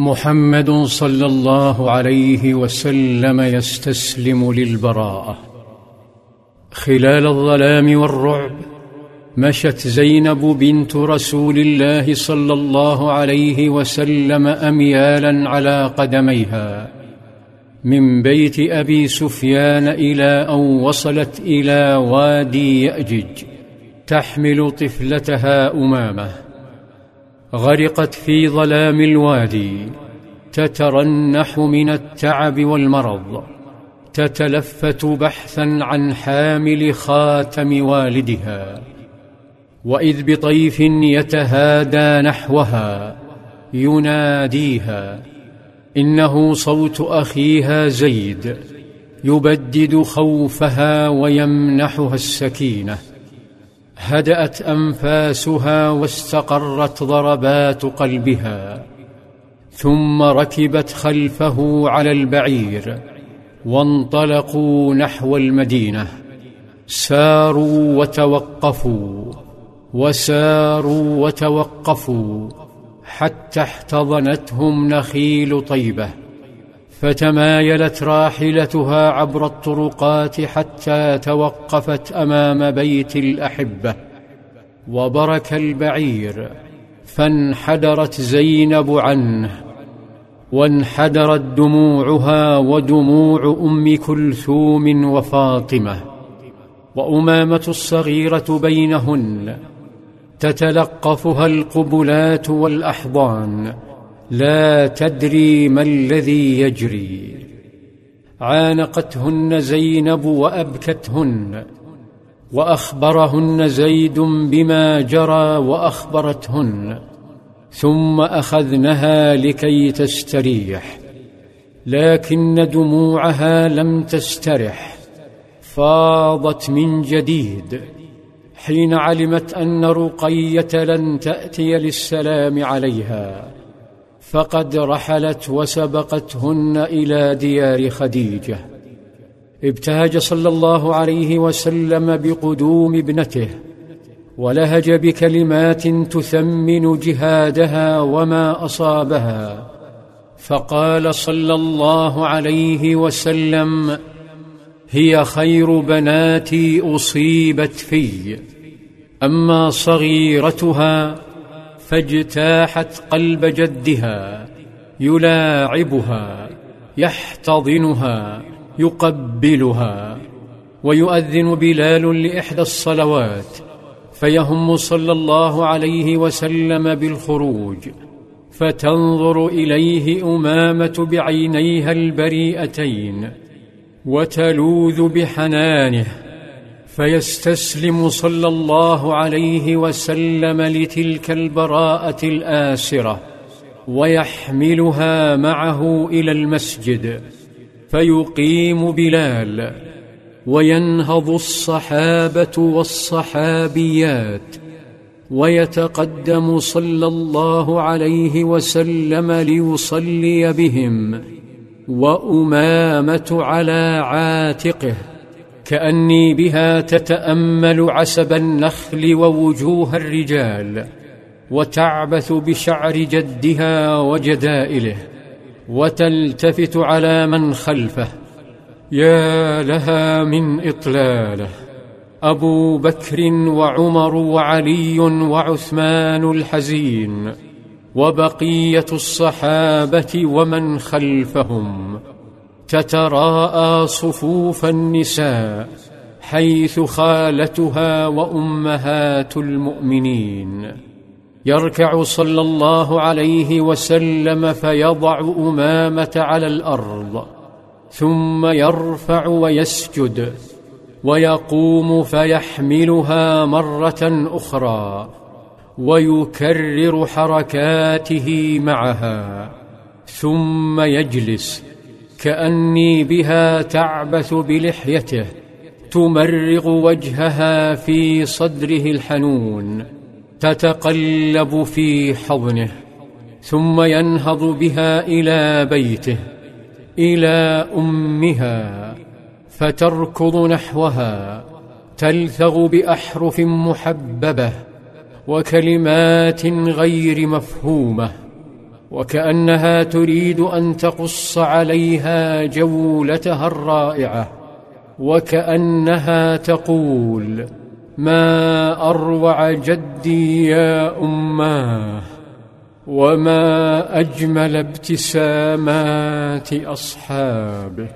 محمد صلى الله عليه وسلم يستسلم للبراءة. خلال الظلام والرعب مشت زينب بنت رسول الله صلى الله عليه وسلم اميالا على قدميها. من بيت أبي سفيان إلى أن وصلت إلى وادي يأجج تحمل طفلتها أمامه. غرقت في ظلام الوادي تترنح من التعب والمرض تتلفت بحثا عن حامل خاتم والدها. وإذ بطيف يتهادى نحوها يناديها إنه صوت أخيها زيد يبدد خوفها ويمنحها السكينة. هدأت أنفاسها واستقرت ضربات قلبها ثم ركبت خلفه على البعير وانطلقوا نحو المدينة ساروا وتوقفوا وساروا وتوقفوا حتى احتضنتهم نخيل طيبة. فتمايلت راحلتها عبر الطرقات حتى توقفت أمام بيت الأحبة وبرك البعير فانحدرت زينب عنه وانحدرت دموعها ودموع أم كلثوم وفاطمة وأمامة الصغيرة بينهن تتلقفها القبلات والأحضان لا تدري ما الذي يجري. عانقتهن زينب وأبكتهن وأخبرهن زيد بما جرى وأخبرتهن ثم أخذنها لكي تستريح لكن دموعها لم تسترح فاضت من جديد. حين علمت أن رقية لن تأتي للسلام عليها فقد رحلت وسبقتهن إلى ديار خديجة. ابتهج صلى الله عليه وسلم بقدوم ابنته ولهج بكلمات تثمن جهادها وما أصابها. فقال صلى الله عليه وسلم هي خير بناتي أصيبت في أما صغيرتها فاجتاحت قلب جدها يلاعبها يحتضنها يقبلها ويؤذن بلال لإحدى الصلوات فيهم صلى الله عليه وسلم بالخروج فتنظر إليه أمامة بعينيها البريئتين وتلوذ بحنانه فيستسلم صلى الله عليه وسلم لتلك البراءة الآسرة ويحملها معه إلى المسجد فيقيم بلال وينهض الصحابة والصحابيات ويتقدم صلى الله عليه وسلم ليصلي بهم وأمامة على عاتقه. كأني بها تتأمل عسب النخل ووجوه الرجال وتعبث بشعر جدها وجدائله وتلتفت على من خلفه. يا لها من إطلاله أبو بكر وعمر وعلي وعثمان الحزين وبقية الصحابة ومن خلفهم. تتراءى صفوف النساء حيث خالتها وأمهات المؤمنين. يركع صلى الله عليه وسلم فيضع أمامة على الأرض ثم يرفع ويسجد ويقوم فيحملها مرة أخرى ويكرر حركاته معها ثم يجلس. كأني بها تعبث بلحيته تمرغ وجهها في صدره الحنون تتقلب في حضنه ثم ينهض بها إلى بيته إلى أمها فتركض نحوها تلثغ بأحرف محببة وكلمات غير مفهومة. وكأنها تريد أن تقص عليها جولتها الرائعة وكأنها تقول ما أروع جدي يا أماه وما أجمل ابتسامات أصحابه.